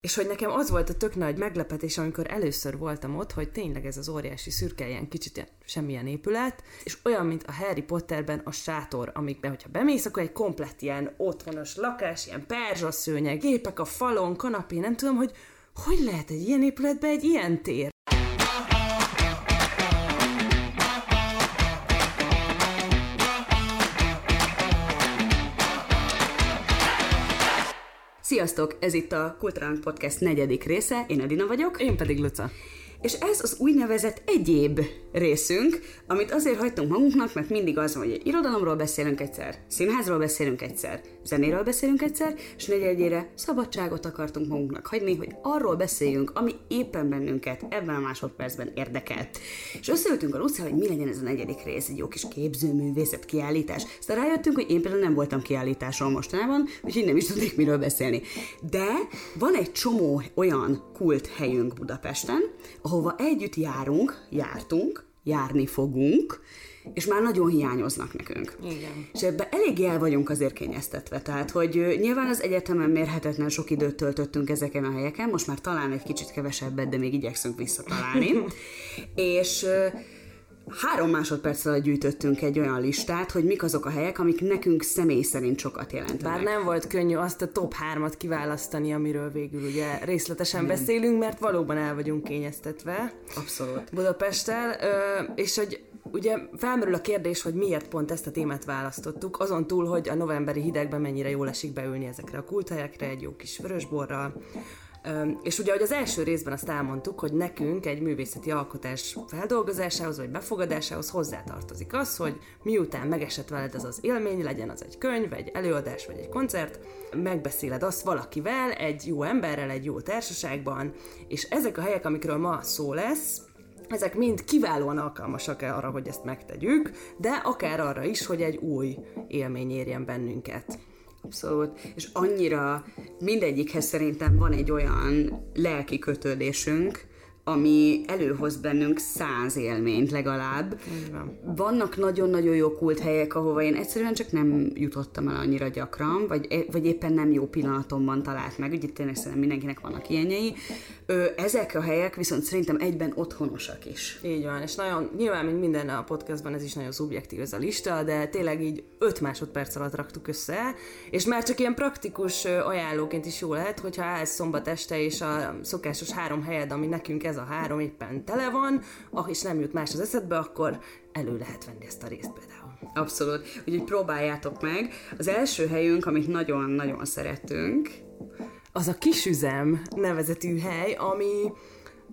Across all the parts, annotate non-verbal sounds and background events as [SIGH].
És hogy nekem az volt a tök nagy meglepetés, amikor először voltam ott, hogy tényleg ez az óriási szürke, ilyen kicsit ilyen, semmilyen épület, és olyan, mint a Harry Potterben a sátor, amikben, hogyha bemész, akkor egy komplett ilyen otthonos lakás, ilyen perzsaszőnyeg, gépek a falon, kanapé, nem tudom, hogy hogy lehet egy ilyen épületben egy ilyen tér? Sziasztok! Ez itt a Kulturánk Podcast negyedik része, én Edina vagyok. Én pedig Luca. És ez az úgynevezett egyéb részünk, amit azért hagytunk magunknak, mert mindig az van, hogy irodalomról beszélünk egyszer, színházról beszélünk egyszer, zenéről beszélünk egyszer, és negyedjére szabadságot akartunk magunknak hagyni, hogy arról beszéljünk, ami éppen bennünket ebben a másodpercben érdekelt. És összeültünk a Lucia, hogy mi legyen ez a negyedik rész, egy jó kis képzőművészet kiállítás. Aztán rájöttünk, hogy én például nem voltam kiállításon mostanában, úgyhogy nem is tudnék miről beszélni. De van egy csomó olyan kult helyünk Budapesten, ahova együtt járunk, jártunk, járni fogunk, és már nagyon hiányoznak nekünk. Igen. És ebbe eléggé el vagyunk azért kényeztetve, tehát hogy nyilván az egyetemen mérhetetlen sok időt töltöttünk ezeken a helyeken, most már talán egy kicsit kevesebbet, de még igyekszünk visszatalálni. [LAUGHS] és három másodperc alatt gyűjtöttünk egy olyan listát, hogy mik azok a helyek, amik nekünk személy szerint sokat jelentenek. Bár nem volt könnyű azt a top hármat kiválasztani, amiről végül ugye részletesen nem. beszélünk, mert valóban el vagyunk kényeztetve. Abszolút. Budapesttel, és hogy ugye felmerül a kérdés, hogy miért pont ezt a témát választottuk, azon túl, hogy a novemberi hidegben mennyire jól esik beülni ezekre a kulthelyekre, egy jó kis vörösborral, és ugye, hogy az első részben azt elmondtuk, hogy nekünk egy művészeti alkotás feldolgozásához vagy befogadásához hozzátartozik az, hogy miután megesett veled ez az élmény, legyen az egy könyv, egy előadás vagy egy koncert, megbeszéled azt valakivel, egy jó emberrel, egy jó társaságban, és ezek a helyek, amikről ma szó lesz, ezek mind kiválóan alkalmasak arra, hogy ezt megtegyük, de akár arra is, hogy egy új élmény érjen bennünket. Abszolút. És annyira mindegyikhez szerintem van egy olyan lelki kötődésünk, ami előhoz bennünk száz élményt legalább. van. Vannak nagyon-nagyon jó kult helyek, ahova én egyszerűen csak nem jutottam el annyira gyakran, vagy, vagy éppen nem jó pillanatomban talált meg. Ugye tényleg szerintem mindenkinek vannak ilyenjei. Ö, ezek a helyek viszont szerintem egyben otthonosak is. Így van, és nagyon, nyilván, mint minden a podcastban, ez is nagyon szubjektív ez a lista, de tényleg így 5 másodperc alatt raktuk össze, és már csak ilyen praktikus ajánlóként is jó lehet, hogyha állsz szombat este, és a szokásos három helyed, ami nekünk ez a három éppen tele van, ah, és nem jut más az eszedbe, akkor elő lehet venni ezt a részt például. Abszolút. Úgyhogy próbáljátok meg. Az első helyünk, amit nagyon-nagyon szeretünk, az a kisüzem nevezetű hely, ami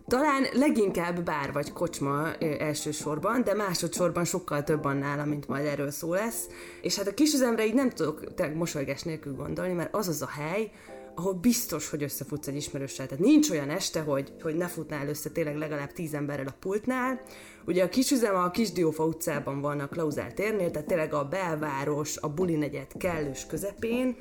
talán leginkább bár vagy kocsma elsősorban, de másodszorban sokkal több annál, mint majd erről szó lesz. És hát a kisüzemre így nem tudok mosolygás nélkül gondolni, mert az az a hely, ahol biztos, hogy összefutsz egy ismerőssel. Tehát nincs olyan este, hogy, hogy ne futnál össze tényleg legalább tíz emberrel a pultnál. Ugye a kisüzem a Kisdiófa utcában van a Klauzál térnél, tehát tényleg a belváros, a buli negyed kellős közepén,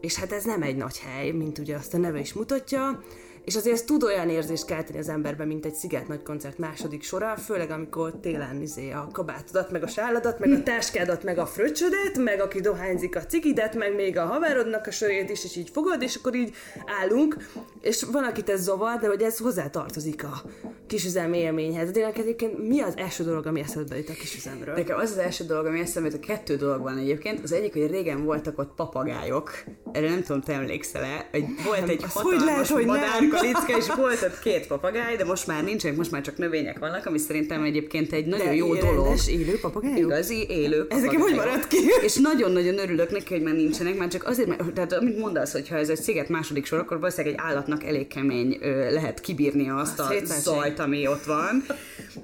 és hát ez nem egy nagy hely, mint ugye azt a neve is mutatja, és azért ez tud olyan érzést kelteni az emberben, mint egy sziget nagy koncert második sora, főleg amikor télen izé a kabátodat, meg a sáladat, meg a táskádat, meg a fröccsödet, meg aki dohányzik a cigidet, meg még a haverodnak a sörét is, és így fogod, és akkor így állunk, és van, akit ez zavar, de hogy ez hozzá tartozik a kisüzem élményhez. De egyébként mi az első dolog, ami eszedbe jut a kisüzemről? Nekem az az első dolog, ami eszembe jut, a kettő dolog van egyébként. Az egyik, hogy régen voltak ott papagájok. Erre nem tudom, te emlékszel-e? Hogy volt egy hatalmas hogy lehet, hogy madár, kalicka, és volt ott két papagáj, de most már nincsenek, most már csak növények vannak, ami szerintem egyébként egy nagyon de jó dolog. Rendes, élő papagájok? Igazi, élő Ezek hogy maradt ki? És nagyon-nagyon örülök neki, hogy már nincsenek, már csak azért, mert tehát amit mondasz, hogy ha ez egy sziget második sor, akkor valószínűleg egy állatnak elég kemény ö, lehet kibírni azt a zajt, ami ott van.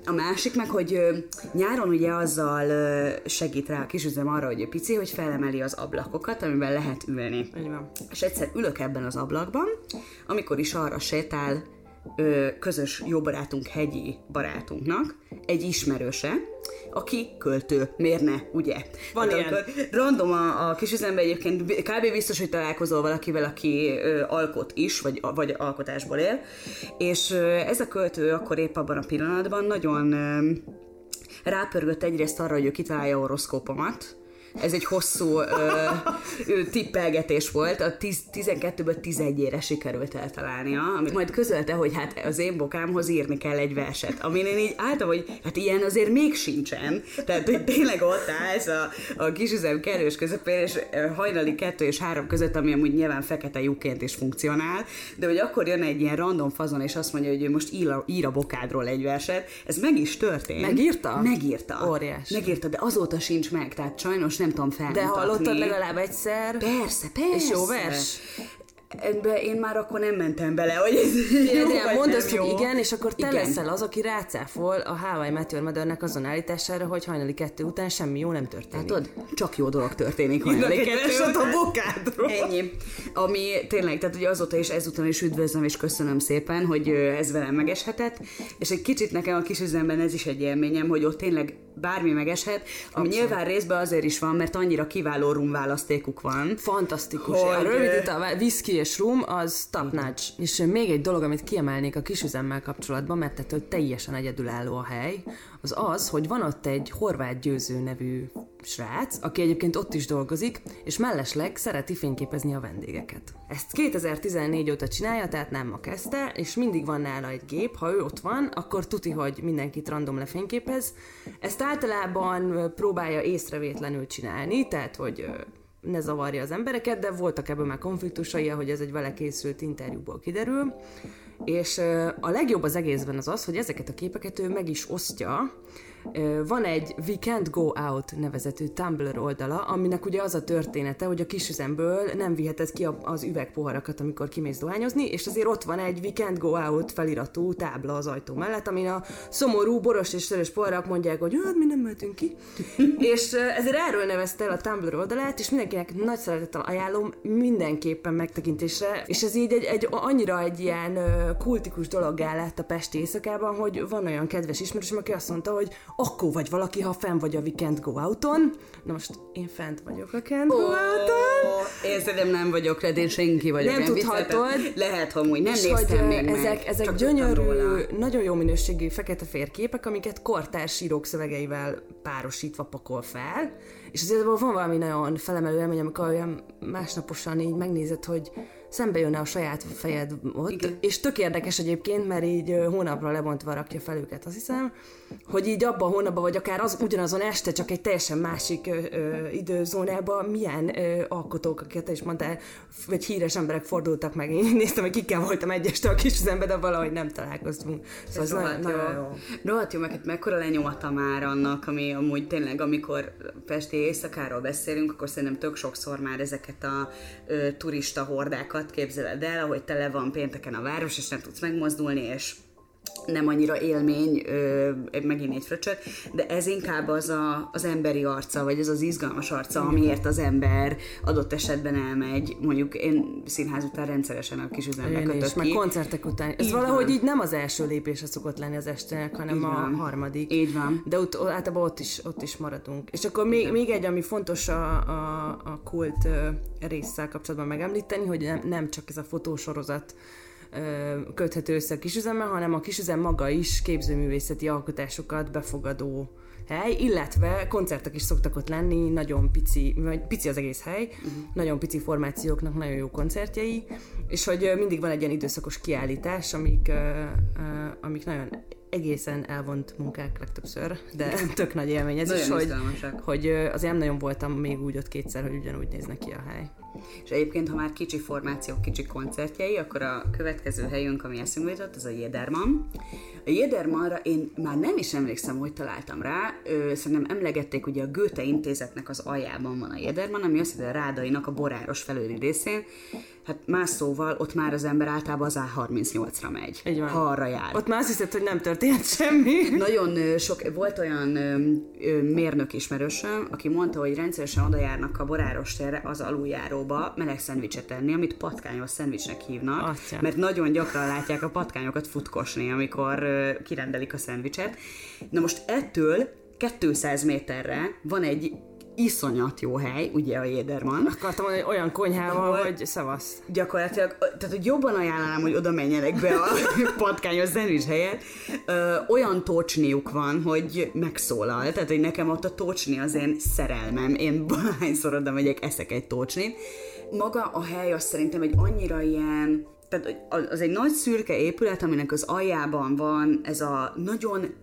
A másik meg, hogy ö, nyáron ugye azzal ö, segít rá a kisüzem arra, hogy pici, hogy felemeli az ablakokat, amiben lehet ülni. És egyszer ülök ebben az ablakban, amikor is arra sétál ö, közös jó barátunk, hegyi barátunknak, egy ismerőse, aki költő, miért ne, ugye? Van hát, ilyen. Random a, a kis üzemben egyébként kb. biztos, hogy találkozol valakivel, aki ö, alkot is, vagy, vagy alkotásból él, és ö, ez a költő akkor épp abban a pillanatban nagyon ö, rápörgött egyrészt arra, hogy ő kitalálja a horoszkópomat, Ez egy hosszú ö, tippelgetés volt, a 10, 12-ből 11-ére sikerült eltalálnia, amit majd közölte, hogy hát az én bokámhoz írni kell egy verset, amin én így álltam, hogy hát ilyen azért még sincsen. Tehát, hogy tényleg ott állsz a, a kisüzem kerős közepén, és hajnali kettő és három között, ami amúgy nyilván fekete lyukként is funkcionál, de hogy akkor jön egy ilyen random fazon, és azt mondja, hogy ő most ír a, ír a bokádról egy verset, ez meg is történt. Megírta? Megírta. Óriás. Megírta, de azóta sincs meg, tehát sajnos nem tudom felmutatni. De hallottad legalább egyszer? Persze, persze. És jó vers? Ebbe én már akkor nem mentem bele, hogy ez jó, vagy mondd azt, hogy igen, és akkor te Igen. leszel az, aki rácáfol a Hawaii Meteor Mothernek azon állítására, hogy hajnali kettő után semmi jó nem történik. Tudod, csak jó dolog történik. Hajnali kettő a bokádról. Ennyi. Ami tényleg, tehát ugye azóta is ezután is üdvözlöm és köszönöm szépen, hogy ez velem megeshetett, és egy kicsit nekem a kis üzemben ez is egy élményem, hogy ott tényleg bármi megeshet, ami nyilván részben azért is van, mert annyira kiváló rumválasztékuk van. Fantasztikus. Hogy, a rövid whisky és rum az top notch. És még egy dolog, amit kiemelnék a kisüzemmel kapcsolatban, mert ettől teljesen egyedülálló a hely, az az, hogy van ott egy horvát győző nevű srác, aki egyébként ott is dolgozik, és mellesleg szereti fényképezni a vendégeket. Ezt 2014 óta csinálja, tehát nem ma kezdte, és mindig van nála egy gép, ha ő ott van, akkor tuti, hogy mindenkit random lefényképez. Ezt általában próbálja észrevétlenül csinálni, tehát hogy ne zavarja az embereket, de voltak ebből már konfliktusai, hogy ez egy vele készült interjúból kiderül. És a legjobb az egészben az az, hogy ezeket a képeket ő meg is osztja. Van egy We Can't Go Out nevezetű Tumblr oldala, aminek ugye az a története, hogy a kisüzemből nem viheted ki az üvegpoharakat, amikor kimész dohányozni, és azért ott van egy We Can't Go Out feliratú tábla az ajtó mellett, amin a szomorú boros és sörös poharak mondják, hogy hát mi nem mehetünk ki. [LAUGHS] és ezért erről nevezte el a Tumblr oldalát, és mindenkinek nagy szeretettel ajánlom mindenképpen megtekintésre, és ez így egy, egy annyira egy ilyen kultikus dologgá lett a Pesti éjszakában, hogy van olyan kedves ismerősöm, aki azt mondta, hogy akkor vagy valaki, ha fenn vagy a Weekend Go Out-on. Na most én fent vagyok a Can't Go Out-on. Én szerintem nem vagyok rá, én senki vagyok. Nem ilyen tudhatod. Lehet, hogy nem és néztem hogy még ö, meg. ezek, ezek csak gyönyörű, nagyon jó minőségű fekete-fehér képek, amiket kortárs írók szövegeivel párosítva pakol fel, és azért van valami nagyon felemelő élmény, amikor olyan másnaposan így megnézed, hogy szembe jönne a saját fejed ott, Igen. és tök érdekes egyébként, mert így hónapra lebontva rakja fel őket, azt hiszem, hogy így abban a hónapban, vagy akár az ugyanazon este, csak egy teljesen másik ö, ö, időzónában milyen ö, alkotók, akiket te is mondtál, vagy híres emberek fordultak meg. Én néztem, hogy kikkel voltam egy este a kis üzemben, de valahogy nem találkoztunk. Szóval ez Rohadt nagyon, jó. jó. Rohadt jó, meg hát mekkora lenyomata már annak, ami amúgy tényleg, amikor Pesti éjszakáról beszélünk, akkor szerintem tök sokszor már ezeket a ö, turista hordákat képzeled el, ahogy tele van pénteken a város, és nem tudsz megmozdulni, és nem annyira élmény, ö, megint egy fröccsöt, de ez inkább az a, az emberi arca, vagy ez az izgalmas arca, amiért az ember adott esetben elmegy. Mondjuk én színház után rendszeresen a kis üzembe is, kötök meg ki. koncertek után. Ez Így valahogy van. így nem az első lépése szokott lenni az estének, hanem Így a van. harmadik. Így van. De ott, általában ott is, ott is maradunk. És akkor még, még egy, ami fontos a, a, a kult résszel kapcsolatban megemlíteni, hogy nem, nem csak ez a fotósorozat köthető össze a kisüzemmel, hanem a kisüzem maga is képzőművészeti alkotásokat befogadó hely, illetve koncertek is szoktak ott lenni, nagyon pici, vagy pici az egész hely, uh-huh. nagyon pici formációknak nagyon jó koncertjei, és hogy mindig van egy ilyen időszakos kiállítás, amik, amik nagyon egészen elvont munkák legtöbbször, de [LAUGHS] tök nagy élmény ez is, hogy, hogy azért nem nagyon voltam még úgy ott kétszer, hogy ugyanúgy néznek ki a hely. És egyébként, ha már kicsi formációk, kicsi koncertjei, akkor a következő helyünk, ami eszünkbe jutott, az a Jederman. A Jedermanra én már nem is emlékszem, hogy találtam rá. Ö, szerintem emlegették, ugye a Goethe intézetnek az aljában van a Jederman, ami azt jelenti, a Rádainak a boráros felőli részén. Hát más szóval, ott már az ember általában az A38-ra megy, Így van. ha arra jár. Ott már azt hiszed, hogy nem történt semmi. [LAUGHS] Nagyon sok, volt olyan ö, mérnök ismerősöm, aki mondta, hogy rendszeresen oda járnak a boráros térre az aluljáróba meleg szendvicset enni, amit patkányos szendvicsnek hívnak, Atya. mert nagyon gyakran látják a patkányokat futkosni, amikor ö, kirendelik a szendvicset. Na most ettől 200 méterre van egy iszonyat jó hely, ugye a Jéderman. Akartam mondani, hogy olyan konyhával, Ahol hogy szavasz. Gyakorlatilag, tehát hogy jobban ajánlám, hogy oda menjenek be a [LAUGHS] patkányos zenés helyet. Ö, olyan tocsniuk van, hogy megszólal. Tehát, hogy nekem ott a tocsni az én szerelmem. Én valahányszor oda megyek, eszek egy tocsnit. Maga a hely az szerintem egy annyira ilyen tehát az egy nagy szürke épület, aminek az aljában van ez a nagyon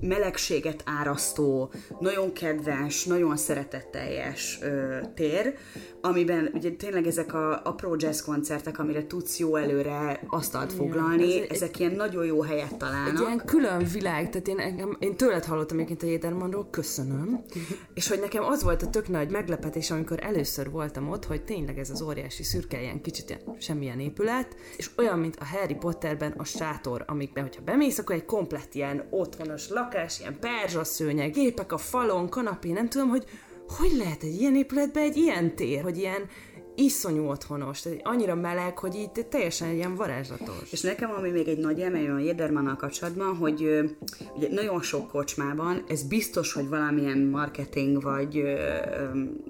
melegséget árasztó, nagyon kedves, nagyon szeretetteljes ö, tér, amiben ugye tényleg ezek a apró jazz koncertek, amire tudsz jó előre asztalt foglalni, ez ezek egy, ilyen nagyon jó helyet találnak. Egy ilyen külön világ, tehát én, én tőled hallottam egyébként a Jédermanról, köszönöm, [LAUGHS] és hogy nekem az volt a tök nagy meglepetés, amikor először voltam ott, hogy tényleg ez az óriási szürke, ilyen kicsit ilyen semmilyen épület, és olyan, mint a Harry Potterben a sátor, amikben, hogyha bemész, akkor egy komplet ilyen otthonos lakás, ilyen perzsaszőnyeg, gépek a falon, kanapé, nem tudom, hogy hogy lehet egy ilyen épületben egy ilyen tér, hogy ilyen iszonyú otthonos, tehát annyira meleg, hogy így teljesen egy ilyen varázslatos. És nekem, ami még egy nagy élmény a Jedermannal kapcsolatban, hogy ugye nagyon sok kocsmában ez biztos, hogy valamilyen marketing vagy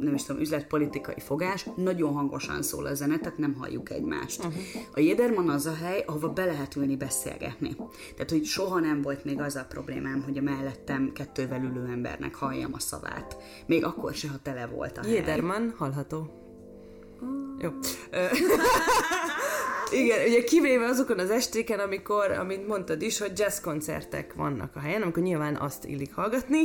nem is tudom, üzletpolitikai fogás, nagyon hangosan szól a zene, tehát nem halljuk egymást. Uh-huh. A Jederman az a hely, ahova be lehet ülni beszélgetni. Tehát, hogy soha nem volt még az a problémám, hogy a mellettem kettővel ülő embernek halljam a szavát. Még akkor se, ha tele volt a hely. Jederman hallható. Jó. Igen, ugye kivéve azokon az estéken, amikor, amit mondtad is, hogy jazz koncertek vannak a helyen, amikor nyilván azt illik hallgatni,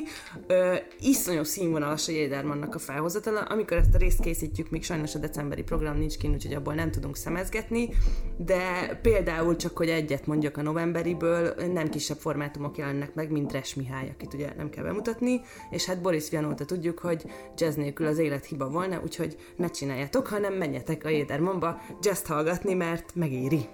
ö, iszonyú színvonalas a Jédermannak a felhozatala, amikor ezt a részt készítjük, még sajnos a decemberi program nincs kint, úgyhogy abból nem tudunk szemezgetni, de például csak, hogy egyet mondjak a novemberiből, nem kisebb formátumok jelennek meg, mint Res Mihály, akit ugye nem kell bemutatni, és hát Boris Vianóta tudjuk, hogy jazz nélkül az élet hiba volna, úgyhogy ne csináljátok, hanem menjetek a Jédermanba jazz hallgatni, mert megéri.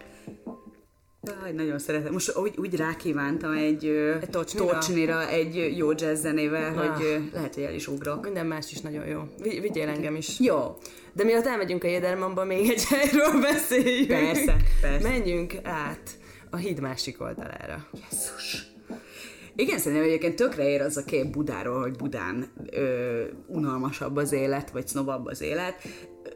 Jaj, nagyon szeretem. Most úgy, úgy rákívántam egy, egy tocsnira. tocsnira egy jó jazz zenével, ah. hogy lehet, hogy el is ugrok. Minden más is nagyon jó. Vigyél engem is. Jó. De miatt elmegyünk a Jédermanba, még egy [LAUGHS] helyről beszéljünk. Persze, persze. Menjünk át a híd másik oldalára. Jesszus. Igen, szerintem egyébként tökre ér az a kép Budáról, hogy Budán ö, unalmasabb az élet, vagy sznobabb az élet.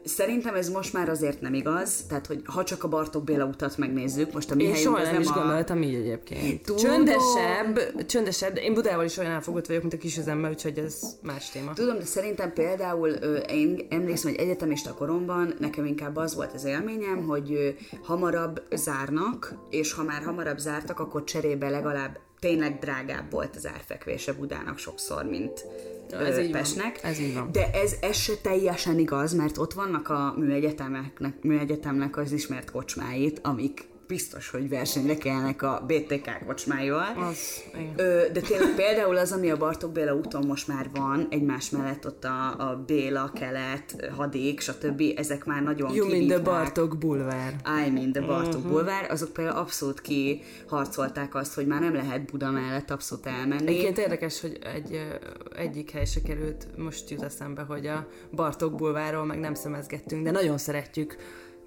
Szerintem ez most már azért nem igaz, tehát hogy ha csak a Bartók Béla utat megnézzük, most a mi Én soha nem, nem is a... gondoltam így egyébként. Tudom. Csöndesebb, csöndesebb, de én Budával is olyan elfogott vagyok, mint a kisüzemmel, úgyhogy ez más téma. Tudom, de szerintem például én emlékszem, hogy egyetemista koromban nekem inkább az volt az élményem, hogy hamarabb zárnak, és ha már hamarabb zártak, akkor cserébe legalább tényleg drágább volt az árfekvése Budának sokszor, mint ez így Pesnek. Van. Ez így van. De ez, ez se teljesen igaz, mert ott vannak a műegyetemeknek, műegyetemnek az ismert kocsmáit, amik biztos, hogy versenyre kelnek a BTK kocsmájával. Az, Ö, de tényleg például az, ami a Bartók Béla úton most már van, egymás mellett ott a, a Béla, Kelet, Hadék, stb. Ezek már nagyon You mean the Bartók bulvár. I mean the Bartók uh-huh. bulvár. Azok például abszolút kiharcolták azt, hogy már nem lehet Buda mellett abszolút elmenni. Egyébként érdekes, hogy egy, egyik hely se került, most jut eszembe, hogy a Bartók bulváról meg nem szemezgettünk, de nagyon szeretjük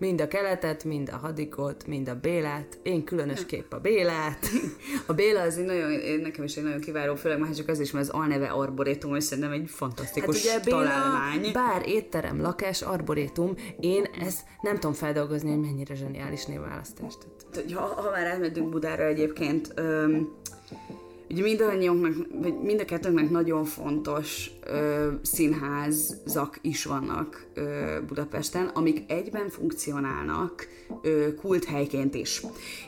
Mind a keletet, mind a hadikot, mind a Bélát. Én különösképp a Bélát. [LAUGHS] A Béla az egy nagyon, nekem is egy nagyon kiváló, főleg már csak az is, mert az alneve arborétum, és szerintem egy fantasztikus hát ugye találmány. Béla, bár étterem, lakás, arborétum, én ezt nem tudom feldolgozni, hogy mennyire zseniális névválasztás. Ha, ha már elmentünk Budára egyébként, öm, Ugye mindannyiunknak, vagy mind a kettőnknek nagyon fontos ö, színházak is vannak ö, Budapesten, amik egyben funkcionálnak ö, kulthelyként is.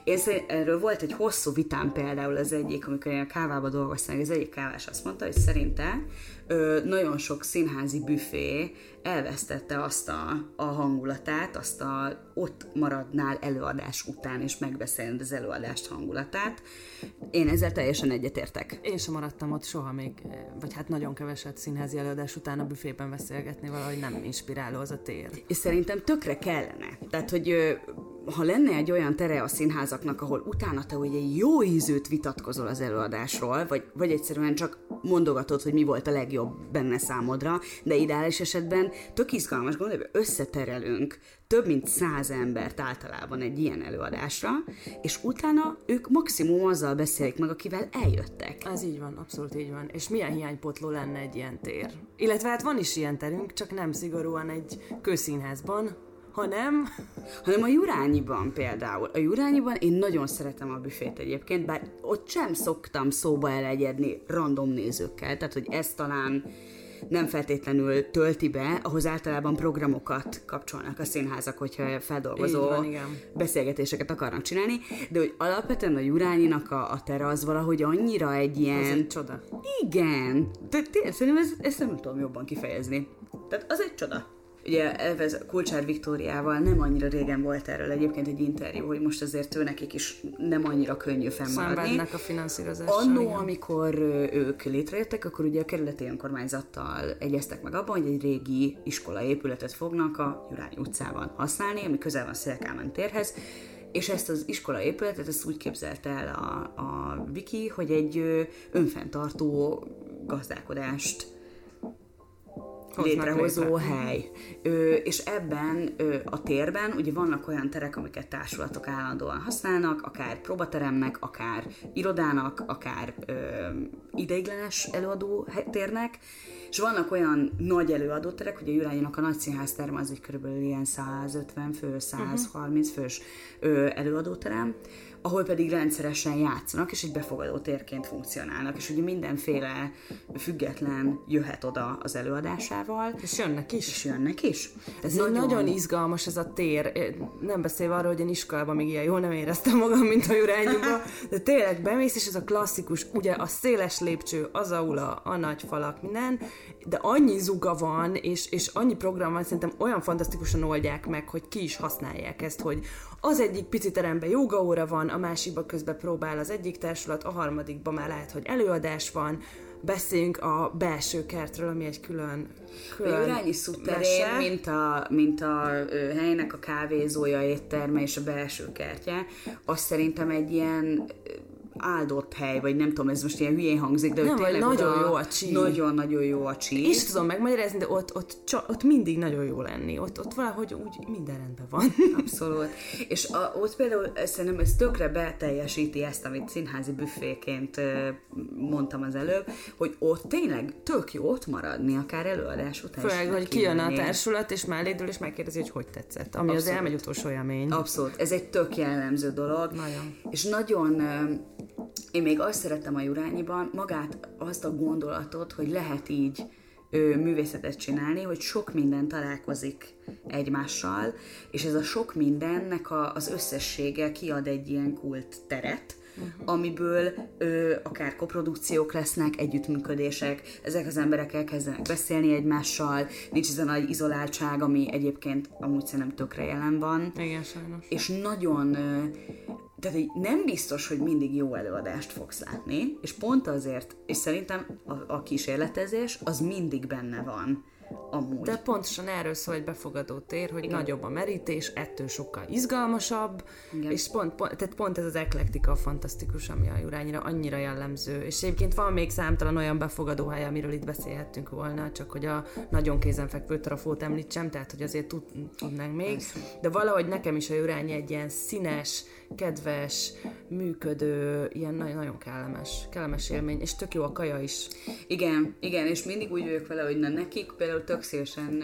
Én erről volt egy hosszú vitám például az egyik, amikor én a kávába dolgoztam, az egyik kávás azt mondta, hogy szerinte ö, nagyon sok színházi büfé elvesztette azt a, a hangulatát, azt a ott maradnál előadás után, és megbeszélni az előadást hangulatát. Én ezzel teljesen egyetértek. Én sem maradtam ott soha még, vagy hát nagyon keveset színházi előadás után a büfében beszélgetni, valahogy nem inspiráló az a tér. És szerintem tökre kellene. Tehát, hogy ha lenne egy olyan tere a színházaknak, ahol utána te ugye jó ízűt vitatkozol az előadásról, vagy, vagy egyszerűen csak mondogatod, hogy mi volt a legjobb benne számodra, de ideális esetben tök izgalmas gondolj, hogy összeterelünk több mint száz embert általában egy ilyen előadásra, és utána ők maximum azzal beszélik meg, akivel eljöttek. Ez így van, abszolút így van. És milyen hiánypotló lenne egy ilyen tér? Illetve hát van is ilyen terünk, csak nem szigorúan egy közszínházban, hanem... Hanem a Jurányiban például. A Jurányiban én nagyon szeretem a büfét egyébként, bár ott sem szoktam szóba elegyedni random nézőkkel, tehát hogy ez talán nem feltétlenül tölti be, ahhoz általában programokat kapcsolnak a színházak, hogyha feldolgozó van, igen. beszélgetéseket akarnak csinálni, de hogy alapvetően a Jurányinak a, a tere az valahogy annyira egy ilyen... Ez egy csoda. Igen, de tényleg szerintem ezt, ezt nem tudom jobban kifejezni. Tehát az egy csoda. Ugye ez Kulcsár Viktóriával nem annyira régen volt erről egyébként egy interjú, hogy most azért ő nekik is nem annyira könnyű fennmaradni. Szenvednek a finanszírozással. Annó, igen. amikor ők létrejöttek, akkor ugye a kerületi önkormányzattal egyeztek meg abban, hogy egy régi iskolaépületet fognak a Jurány utcában használni, ami közel van Szélkámen térhez, és ezt az iskola épületet ezt úgy képzelte el a, a Viki, hogy egy önfenntartó gazdálkodást Hoznak létrehozó létre. hely. Ö, és ebben ö, a térben ugye vannak olyan terek, amiket társulatok állandóan használnak, akár próbateremnek, akár irodának, akár ö, ideiglenes előadó térnek, és vannak olyan nagy előadóterek, ugye a Jurányinak a nagy színház terme az egy körülbelül ilyen 150 fő, 130 fős ö, előadóterem, ahol pedig rendszeresen játszanak, és egy befogadó térként funkcionálnak, és ugye mindenféle független jöhet oda az előadásával, És jönnek is. és jönnek is. Ez nagyon... nagyon izgalmas ez a tér. Nem beszélve arról, hogy én iskolában még ilyen jól nem éreztem magam, mint a Jurányuba, [LAUGHS] de tényleg bemész, és ez a klasszikus, ugye a széles lépcső, az aula, a nagy falak, minden, de annyi zuga van, és, és annyi program van, szerintem olyan fantasztikusan oldják meg, hogy ki is használják ezt, hogy az egyik pici teremben jogaóra van, a másikban közben próbál az egyik társulat, a harmadikban már lehet, hogy előadás van, beszéljünk a belső kertről, ami egy külön, A külön Jurányi szutterén, mese. mint a, mint a helynek a kávézója, étterme és a belső kertje, az szerintem egy ilyen áldott hely, vagy nem tudom, ez most ilyen hülyén hangzik, de Nem, tényleg nagyon oda- jó a csí. Nagyon-nagyon jó a csí. És tudom megmagyarázni, de ott, ott, csa- ott mindig nagyon jó lenni. Ott, ott valahogy úgy minden rendben van. Abszolút. És a, ott például szerintem ez tökre beteljesíti ezt, amit színházi büféként mondtam az előbb, hogy ott tényleg tök jó ott maradni, akár előadás után. Főleg, hogy kijön a társulat, és mellédől, és megkérdezi, hogy hogy tetszett. Ami az Abszolút. elmegy utolsó élmény. Abszolút, ez egy tök jellemző dolog. Nagyon. És nagyon, én még azt szeretem a Jurányiban, magát azt a gondolatot, hogy lehet így ö, művészetet csinálni, hogy sok minden találkozik egymással, és ez a sok mindennek a, az összessége kiad egy ilyen kult teret, uh-huh. amiből ö, akár koprodukciók lesznek, együttműködések, ezek az emberek elkezdenek beszélni egymással, nincs ez a nagy izoláltság, ami egyébként amúgy szerintem tökre jelen van, Igen, sajnos. és nagyon, ö, tehát hogy nem biztos, hogy mindig jó előadást fogsz látni, és pont azért, és szerintem a, a kísérletezés az mindig benne van, amúgy. De pontosan erről szól egy befogadó tér, hogy Igen. nagyobb a merítés, ettől sokkal izgalmasabb, Igen. és pont, pont, tehát pont ez az eklektika fantasztikus, ami a Jurányra annyira jellemző. És egyébként van még számtalan olyan befogadó hely, amiről itt beszélhettünk volna, csak hogy a nagyon kézenfekvő trafót említsem, tehát hogy azért tud, tudnánk még. De valahogy nekem is a Jurányi egy ilyen színes, kedves, működő, ilyen nagyon, nagyon kellemes, kellemes élmény, és tök jó a kaja is. Igen, igen, és mindig úgy vagyok vele, hogy na nekik például tök szívesen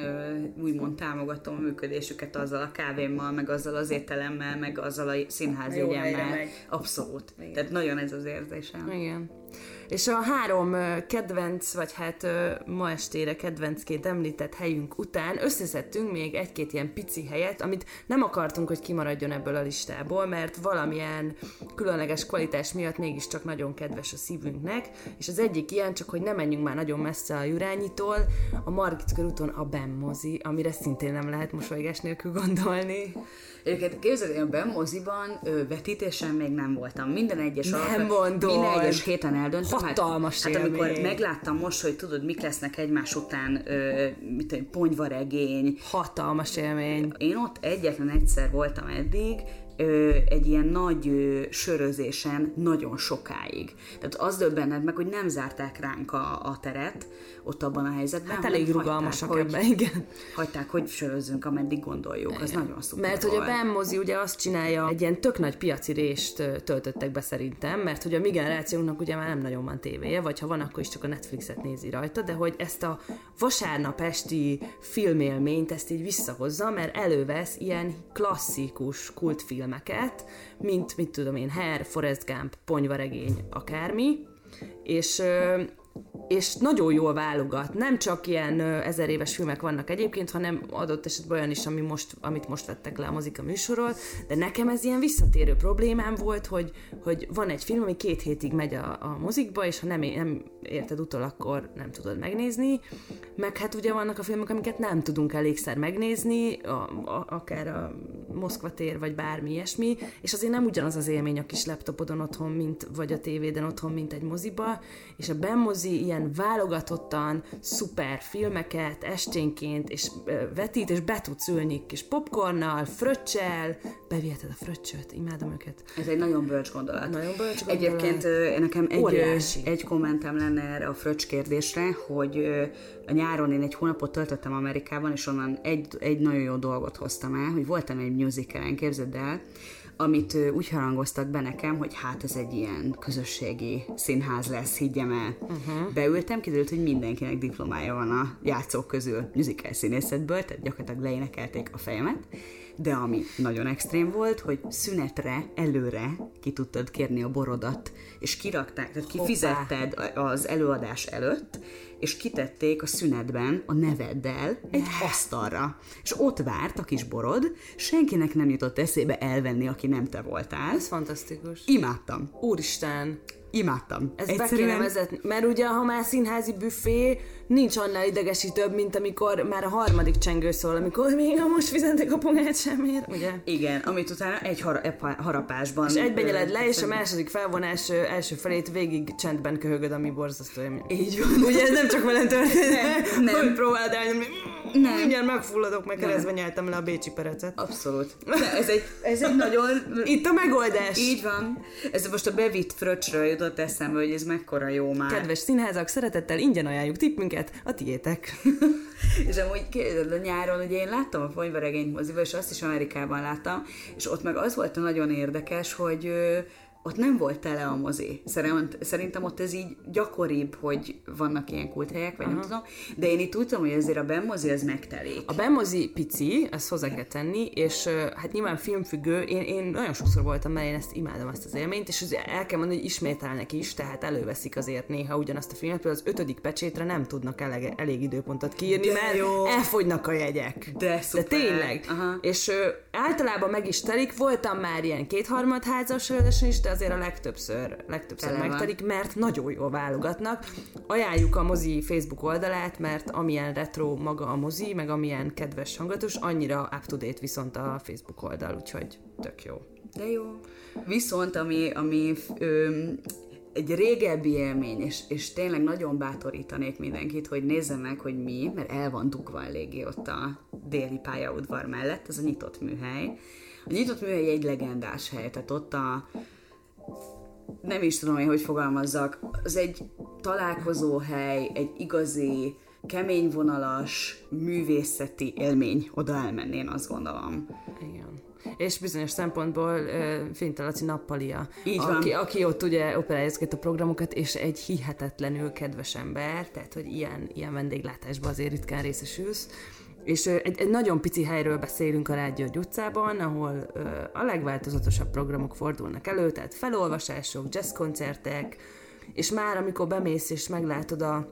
úgymond támogatom a működésüket azzal a kávémmal, meg azzal az ételemmel, meg azzal a színházi. Abszolút. Igen. Tehát nagyon ez az érzésem. Igen. És a három kedvenc, vagy hát ma estére kedvencként említett helyünk után összeszedtünk még egy-két ilyen pici helyet, amit nem akartunk, hogy kimaradjon ebből a listából, mert valamilyen különleges kvalitás miatt mégiscsak nagyon kedves a szívünknek, és az egyik ilyen, csak hogy ne menjünk már nagyon messze a Jurányitól, a Margit körúton a Ben mozi, amire szintén nem lehet mosolygás nélkül gondolni. Egyébként képzeld, én a Ben moziban ö, vetítésen még nem voltam. Minden egyes Nem mondod. Minden egyes héten eldöntöm. Hatalmas hát, hát amikor megláttam most, hogy tudod, mik lesznek egymás után, ö, mit tudom, ponyvaregény, Hatalmas élmény. én ott egyetlen egyszer voltam eddig, ö, egy ilyen nagy ö, sörözésen nagyon sokáig. Tehát az döbbened meg, hogy nem zárták ránk a, a teret ott abban a helyzetben. Hát elég hagyták, rugalmasak hogy, ebben, igen. Hagyták, hogy sörözzünk, ameddig gondoljuk. Az nagyon szuper Mert hogy a volt. BAM mozi ugye azt csinálja, egy ilyen tök nagy piaci részt ö, töltöttek be szerintem, mert hogy a mi generációnknak ugye már nem nagyon van tévéje, vagy ha van, akkor is csak a Netflixet nézi rajta, de hogy ezt a vasárnap esti filmélményt ezt így visszahozza, mert elővesz ilyen klasszikus kultfilmeket, mint, mit tudom én, Hair, Forrest Gump, Ponyvaregény, akármi, és és nagyon jól válogat. Nem csak ilyen ö, ezer éves filmek vannak egyébként, hanem adott esetben olyan is, ami most, amit most vettek le a mozika műsorról, de nekem ez ilyen visszatérő problémám volt, hogy, hogy van egy film, ami két hétig megy a, a mozikba, és ha nem, nem érted utol, akkor nem tudod megnézni, meg hát ugye vannak a filmek, amiket nem tudunk elégszer megnézni, a, a, akár a Moszkva tér, vagy bármi ilyesmi, és azért nem ugyanaz az élmény a kis laptopodon otthon, mint, vagy a tévéden otthon, mint egy moziba, és a benmozi ilyen válogatottan szuper filmeket esténként, és vetít, és be tudsz ülni kis popcornnal, fröccsel, beviheted a fröccsöt, imádom őket. Ez egy nagyon bölcs gondolat. Nagyon bölcs gondolat. Egyébként nekem egy, Óriási. egy kommentem lenne erre a fröccs kérdésre, hogy a nyáron én egy hónapot töltöttem Amerikában, és onnan egy, egy nagyon jó dolgot hoztam el, hogy voltam egy musicalen, képzeld el, amit úgy harangoztak be nekem, hogy hát ez egy ilyen közösségi színház lesz, higgyem el. Uh-huh. Beültem, kiderült, hogy mindenkinek diplomája van a játszók közül musical színészetből, tehát gyakorlatilag leénekelték a fejemet, de ami nagyon extrém volt, hogy szünetre, előre ki tudtad kérni a borodat, és kirakták, tehát kifizetted az előadás előtt, és kitették a szünetben a neveddel egy asztalra. És ott várt a kis borod, senkinek nem jutott eszébe elvenni, aki nem te voltál. Ez fantasztikus. Imádtam. Úristen, Imádtam. ezt be kéne vezetni, mert ugye ha már színházi büfé, nincs annál idegesítőbb, mint amikor már a harmadik csengő szól, amikor még a most fizetek a pongát semmiért, ugye? Igen, amit utána egy har- harapásban... És egyben nyeled le, és a második felvonás első felét végig csendben köhögöd, ami borzasztó. Így van. Ugye ez nem csak velem történt, Nem, nem. hogy próbáld elnyomni. Nem. Mindjárt megfulladok, meg keresztbe nyeltem le a bécsi perecet. Abszolút. De ez egy, ez egy [LAUGHS] nagyon... Itt a megoldás. Így van. Ez most a bevitt fröccsről jutott eszembe, hogy ez mekkora jó már. Kedves színházak, szeretettel ingyen ajánljuk tippünket, a tiétek. [LAUGHS] És amúgy képzeld, a nyáron ugye én láttam a Ponyvaregény moziba, és azt is Amerikában láttam, és ott meg az volt a nagyon érdekes, hogy ott nem volt tele a mozi. Szerintem, ott ez így gyakoribb, hogy vannak ilyen kulthelyek, vagy Aha. nem tudom, de én itt úgy tudom, hogy azért a benmozi az megtelik. A bemozi pici, ezt hozzá kell tenni, és hát nyilván filmfüggő, én, én nagyon sokszor voltam, mert én ezt imádom, ezt az élményt, és el kell mondani, hogy ismételnek is, tehát előveszik azért néha ugyanazt a filmet, például az ötödik pecsétre nem tudnak elég, elég időpontot kiírni, De mert jó. elfogynak a jegyek. De szuper. De tényleg. Aha. És ö, általában meg is telik, voltam már ilyen kétharmad házas előadáson is, de azért a legtöbbször, legtöbbször Tele megtelik, mert nagyon jól válogatnak. Ajánljuk a mozi Facebook oldalát, mert amilyen retro maga a mozi, meg amilyen kedves hangulatos, annyira up-to-date viszont a Facebook oldal, úgyhogy tök jó. De jó. Viszont ami, ami ö, egy régebbi élmény, és, és tényleg nagyon bátorítanék mindenkit, hogy nézze meg, hogy mi, mert el van dugva eléggé ott a déli pályaudvar mellett, ez a nyitott műhely. A nyitott műhely egy legendás hely, tehát ott a nem is tudom én, hogy fogalmazzak, az egy találkozóhely, egy igazi, kemény vonalas, művészeti élmény oda elmenni, én azt gondolom. Igen. És bizonyos szempontból uh, Finta Laci nappalia, Így van. aki, aki ott ugye operájázgat a programokat, és egy hihetetlenül kedves ember, tehát hogy ilyen, ilyen vendéglátásban azért ritkán részesülsz. És egy, egy nagyon pici helyről beszélünk a Rádió utcában, ahol ö, a legváltozatosabb programok fordulnak elő, tehát felolvasások, jazzkoncertek, és már amikor bemész és meglátod a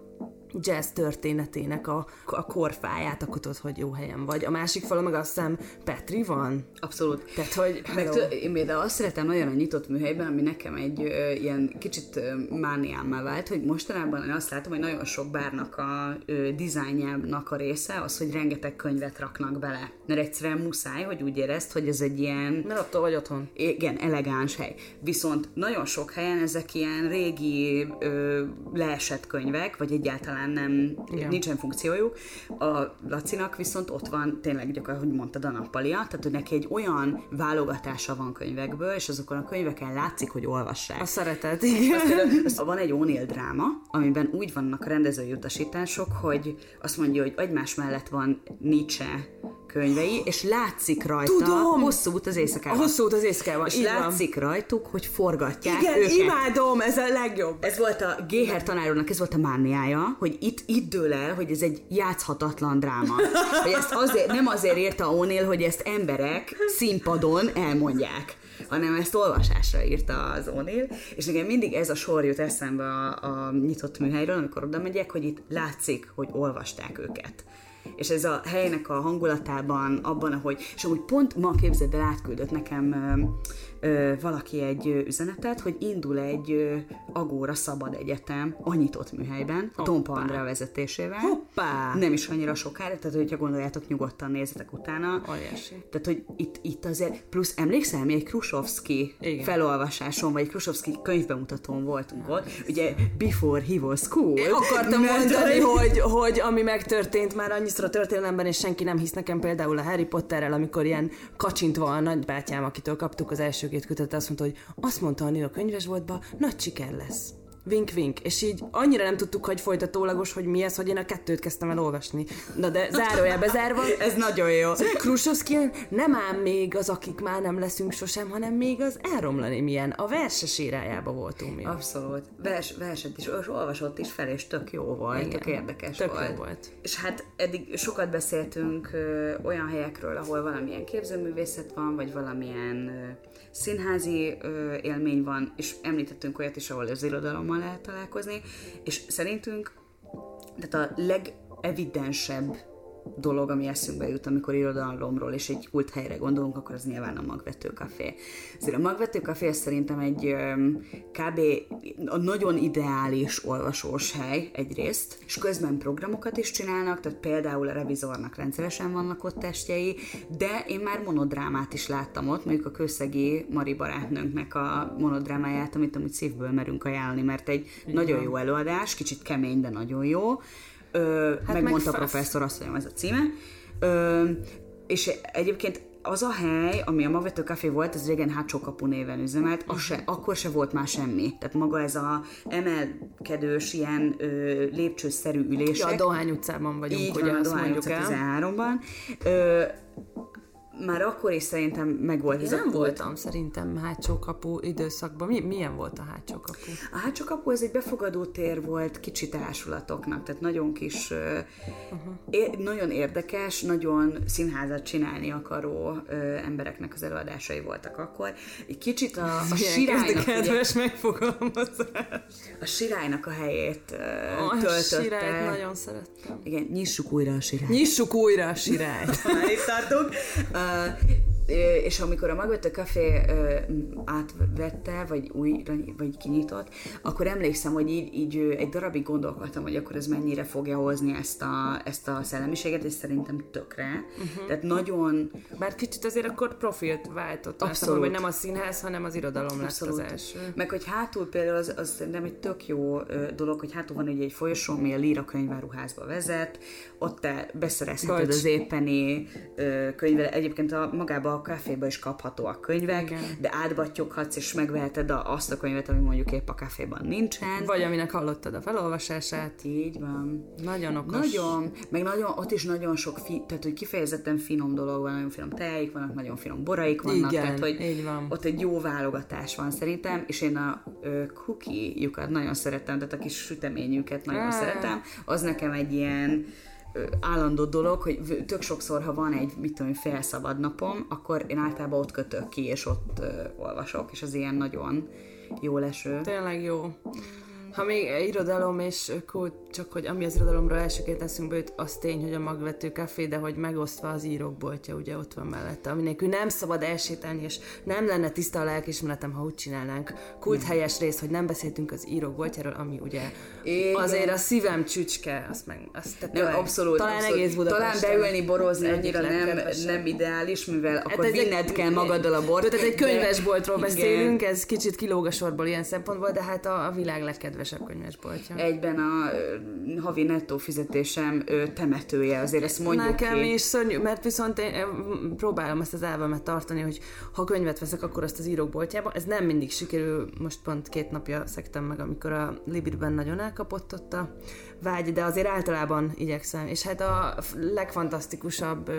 jazz történetének a, a korfáját, akkor tudod, hogy jó helyen vagy. A másik falon meg azt hiszem Petri van. Abszolút. Tehát, hogy Meg tő, én például azt szeretem nagyon a nyitott műhelyben, ami nekem egy ö, ilyen kicsit ö, mániámmá vált, hogy mostanában én azt látom, hogy nagyon sok bárnak a ö, dizájnjának a része az, hogy rengeteg könyvet raknak bele. Mert egyszerűen muszáj, hogy úgy érezd, hogy ez egy ilyen mert attól vagy otthon. igen, elegáns hely. Viszont nagyon sok helyen ezek ilyen régi ö, leesett könyvek, vagy egyáltalán nem, Igen. nincsen funkciójuk. A Lacinak viszont ott van tényleg gyakorlatilag, hogy mondtad, a nappalia, tehát hogy neki egy olyan válogatása van könyvekből, és azokon a könyveken látszik, hogy olvassák. A szeretet, igen. Azt- Van egy O'Neill dráma, amiben úgy vannak a rendezői utasítások, hogy azt mondja, hogy egymás mellett van Nietzsche könyvei, és látszik rajta Tudom! hosszú út az A éjszakában. hosszú út az éjszakában, És így van. látszik rajtuk, hogy forgatják Igen, őket. imádom, ez a legjobb. Ez volt a Géher tanárnak, ez volt a mániája, hogy itt, itt dől el, hogy ez egy játszhatatlan dráma. [LAUGHS] Hogy ezt azért, nem azért írta O'Neill, hogy ezt emberek színpadon elmondják hanem ezt olvasásra írta az O'Neill, és nekem mindig ez a sor jut eszembe a, a nyitott műhelyről, amikor oda megyek, hogy itt látszik, hogy olvasták őket. És ez a helynek a hangulatában, abban, ahogy, és amúgy pont ma képzeld el, átküldött nekem ö, ö, valaki egy ö, üzenetet, hogy indul egy ö, Agóra Szabad Egyetem a nyitott műhelyben, a Tompa Andrea vezetésével. Hoppá! Nem is annyira sokára, tehát hogyha gondoljátok, nyugodtan nézzetek utána. Óriási. Tehát, hogy itt, itt azért, plusz emlékszel, mi egy Krusovski Igen. felolvasáson, vagy egy Krusovski könyvbemutatón voltunk ott, ugye Before He Was Cool. Én akartam Mert- mondani, hogy, hogy ami megtörtént már annyiszor a történelemben, és senki nem hisz nekem például a Harry Potterrel, amikor ilyen kacsintva a nagybátyám, akitől kaptuk az első két kötetet, azt mondta, hogy azt mondta a nő a könyvesboltba, nagy siker lesz. Vink, vink. És így annyira nem tudtuk, hogy folytatólagos, hogy mi ez, hogy én a kettőt kezdtem el olvasni. Na de zárójelbe zárva, Ez nagyon jó. Krusovszki nem ám még az, akik már nem leszünk sosem, hanem még az elromlani milyen. A verses érájába voltunk mi. Abszolút. Vers, verset is, olvasott is fel, és tök jó volt, Igen. tök érdekes Tök jó volt. volt. És hát eddig sokat beszéltünk ö, olyan helyekről, ahol valamilyen képzőművészet van, vagy valamilyen ö, színházi ö, élmény van, és említettünk olyat is, ahol az irodalommal lehet találkozni, és szerintünk tehát a legevidensebb dolog, ami eszünkbe jut, amikor irodalomról és egy kult helyre gondolunk, akkor az nyilván a Magvető Café. Azért a Magvető Café az szerintem egy kb. a nagyon ideális olvasós hely egyrészt, és közben programokat is csinálnak, tehát például a revizornak rendszeresen vannak ott testjei, de én már monodrámát is láttam ott, mondjuk a Kőszegi Mari barátnőnknek a monodrámáját, amit amúgy szívből merünk ajánlani, mert egy nagyon jó előadás, kicsit kemény, de nagyon jó. Ö, hát megmondta meg a professzor asszonyom ez a címe. Ö, és egyébként az a hely, ami a Magvető Café volt, ez régen hátsó kapu néven üzemelt, az se, akkor se volt már semmi. Tehát maga ez a emelkedős, ilyen ö, lépcsőszerű Ja, ülések. a Dohány utcában vagyunk, Így ugye van, a azt Dohány utca el. 13-ban. Ö, már akkor is szerintem megvolt ez a nem voltam szerintem hátsó kapu időszakban. Mi, milyen volt a hátsó kapu? A hátsó kapu ez egy befogadó tér volt kicsi társulatoknak, tehát nagyon kis, uh-huh. é- nagyon érdekes, nagyon színházat csinálni akaró ö, embereknek az előadásai voltak akkor. Egy kicsit a, a sirálynak, ugye, kedves megfogalmazás. a sirálynak a helyét ö, A töltötte. sirályt nagyon szerettem. Igen, nyissuk újra a sirályt. Nyissuk újra a sirályt. [LAUGHS] Már itt tartunk. Uh, és amikor a Magvető Café átvette, vagy újra, vagy kinyitott, akkor emlékszem, hogy így, így egy darabig gondolkodtam, hogy akkor ez mennyire fogja hozni ezt a, ezt a szellemiséget, és szerintem tökre. Uh-huh. Tehát nagyon Bár kicsit azért akkor profilt váltott. Abszolút. hogy nem a színház, hanem az irodalom lett Abszolút. az első. Meg hogy hátul például az, az szerintem egy tök jó dolog, hogy hátul van ugye egy folyosó, ami a Líra könyváruházba vezet, ott te beszerezheted Bocs. az éppeni ö, könyve, egyébként a, magába a kávéba is kaphatóak könyvek, Igen. de átbattyoghatsz és megveheted a, azt a könyvet, ami mondjuk épp a kávéban nincsen. Vagy aminek hallottad a felolvasását. Így van. Nagyon okos. Nagyon, meg nagyon, ott is nagyon sok, fi, tehát hogy kifejezetten finom dolog van, nagyon finom tejeik vannak, nagyon finom boraik vannak, Igen, tehát hogy így van. ott egy jó válogatás van szerintem, és én a ö, cookie-jukat nagyon szeretem, tehát a kis süteményüket nagyon szeretem, az nekem egy ilyen állandó dolog, hogy tök sokszor, ha van egy, mit tudom, én, fél szabad napom, akkor én általában ott kötök ki, és ott ö, olvasok, és az ilyen nagyon jó leső. Tényleg jó. Ha még irodalom és kult, csak hogy ami az irodalomról elsőként eszünkbe jut, az tény, hogy a magvető kafé, de hogy megosztva az írókboltja, ugye ott van mellette, ami nélkül nem szabad elsétálni, és nem lenne tiszta a lelkismeretem, ha úgy csinálnánk. Kult helyes rész, hogy nem beszéltünk az írókboltjáról, ami ugye Igen. azért a szívem csücske, azt meg, azt te nem, abszolút, talán abszolút. egész Budapest. Talán beülni, borozni annyira nem, nem ideális, mivel hát akkor vinned kell magaddal a bort. Tehát egy könyvesboltról beszélünk, ez kicsit kilóg a sorból ilyen szempontból, de hát a, a világ legkedvesebb könyvesboltja. Egyben a ö, havi nettó fizetésem ö, temetője, azért ezt mondjuk Nekem ki. is szörnyű, mert viszont én próbálom ezt az elvemet tartani, hogy ha könyvet veszek, akkor azt az írókboltjában. Ez nem mindig sikerül, most pont két napja szektem meg, amikor a Libirben nagyon elkapott ott a vágy, de azért általában igyekszem. És hát a legfantasztikusabb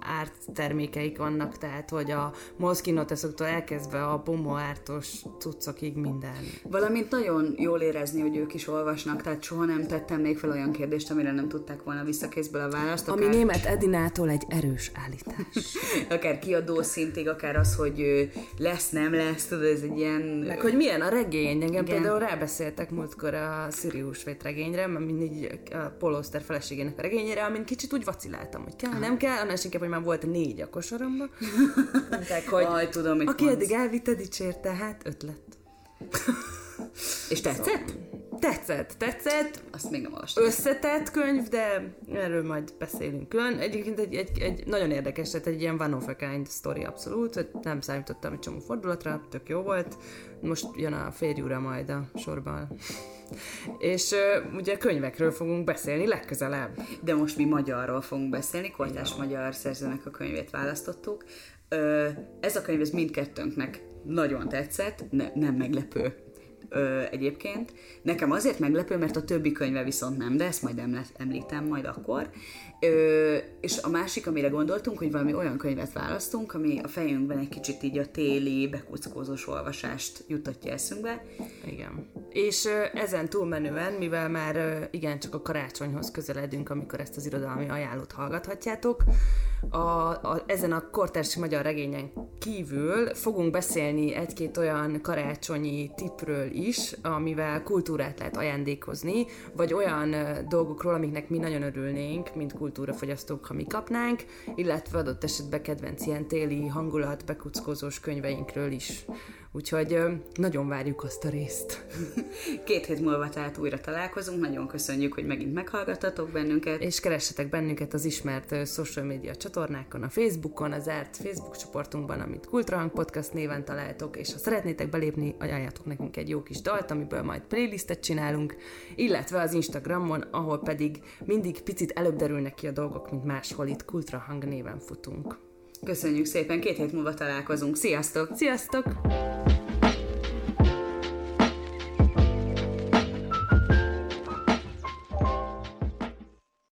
árttermékeik vannak, tehát hogy a moszkinoteszoktól elkezdve a bombo ártos cuccokig minden. Valamint nagyon jól érezni, hogy ők is olvasnak, tehát soha nem tettem még fel olyan kérdést, amire nem tudták volna visszakészből a választ. Akár... Ami német Edinától egy erős állítás. [LAUGHS] akár kiadó szintig, akár az, hogy lesz, nem lesz, tudod, ez egy ilyen... Meg hogy milyen a regény, engem Igen. például rábeszéltek múltkor a Sirius regényre, mert így a Polóster feleségének a regényére, amin kicsit úgy vaciláltam, hogy kell, nem kell, annál inkább, hogy már volt négy a kosaramban. [LAUGHS] Mondták, hogy Aj, tudom, aki eddig elvitte, dicsérte, hát ötlet. És tetszett? Szóval, tetszett, tetszett. Azt még nem olvastam. Összetett könyv, de erről majd beszélünk külön. Egyébként egy, egy, egy nagyon érdekes, tehát egy ilyen one of a kind story abszolút, hogy nem számítottam egy csomó fordulatra, tök jó volt. Most jön a férjúra majd a sorban. És uh, ugye könyvekről fogunk beszélni legközelebb. De most mi magyarról fogunk beszélni, Kortás magyar szerzőnek a könyvét választottuk. Uh, ez a könyv ez mindkettőnknek nagyon tetszett, ne, nem meglepő ö, egyébként. Nekem azért meglepő, mert a többi könyve viszont nem, de ezt majd említem majd akkor. Ö, és a másik, amire gondoltunk, hogy valami olyan könyvet választunk, ami a fejünkben egy kicsit így a téli, bekuckózós olvasást jutatja eszünkbe. Igen. És ö, ezen túlmenően, mivel már ö, igen, csak a karácsonyhoz közeledünk, amikor ezt az irodalmi ajánlót hallgathatjátok, a, a, ezen a kortárs magyar regényen kívül fogunk beszélni egy-két olyan karácsonyi tipről is, amivel kultúrát lehet ajándékozni, vagy olyan dolgokról, amiknek mi nagyon örülnénk, mint kultúrafogyasztók, ha mi kapnánk, illetve adott esetben kedvenc ilyen téli hangulat, bekuckózós könyveinkről is. Úgyhogy nagyon várjuk azt a részt. [LAUGHS] Két hét múlva tehát újra találkozunk, nagyon köszönjük, hogy megint meghallgattatok bennünket. És keressetek bennünket az ismert social media csatornákon, a Facebookon, az zárt Facebook csoportunkban, amit Kultrahang Podcast néven találtok, és ha szeretnétek belépni, ajánljatok nekünk egy jó kis dalt, amiből majd playlistet csinálunk, illetve az Instagramon, ahol pedig mindig picit előbb derülnek ki a dolgok, mint máshol itt Kultrahang néven futunk. Köszönjük szépen, két hét múlva találkozunk. Sziasztok! Sziasztok!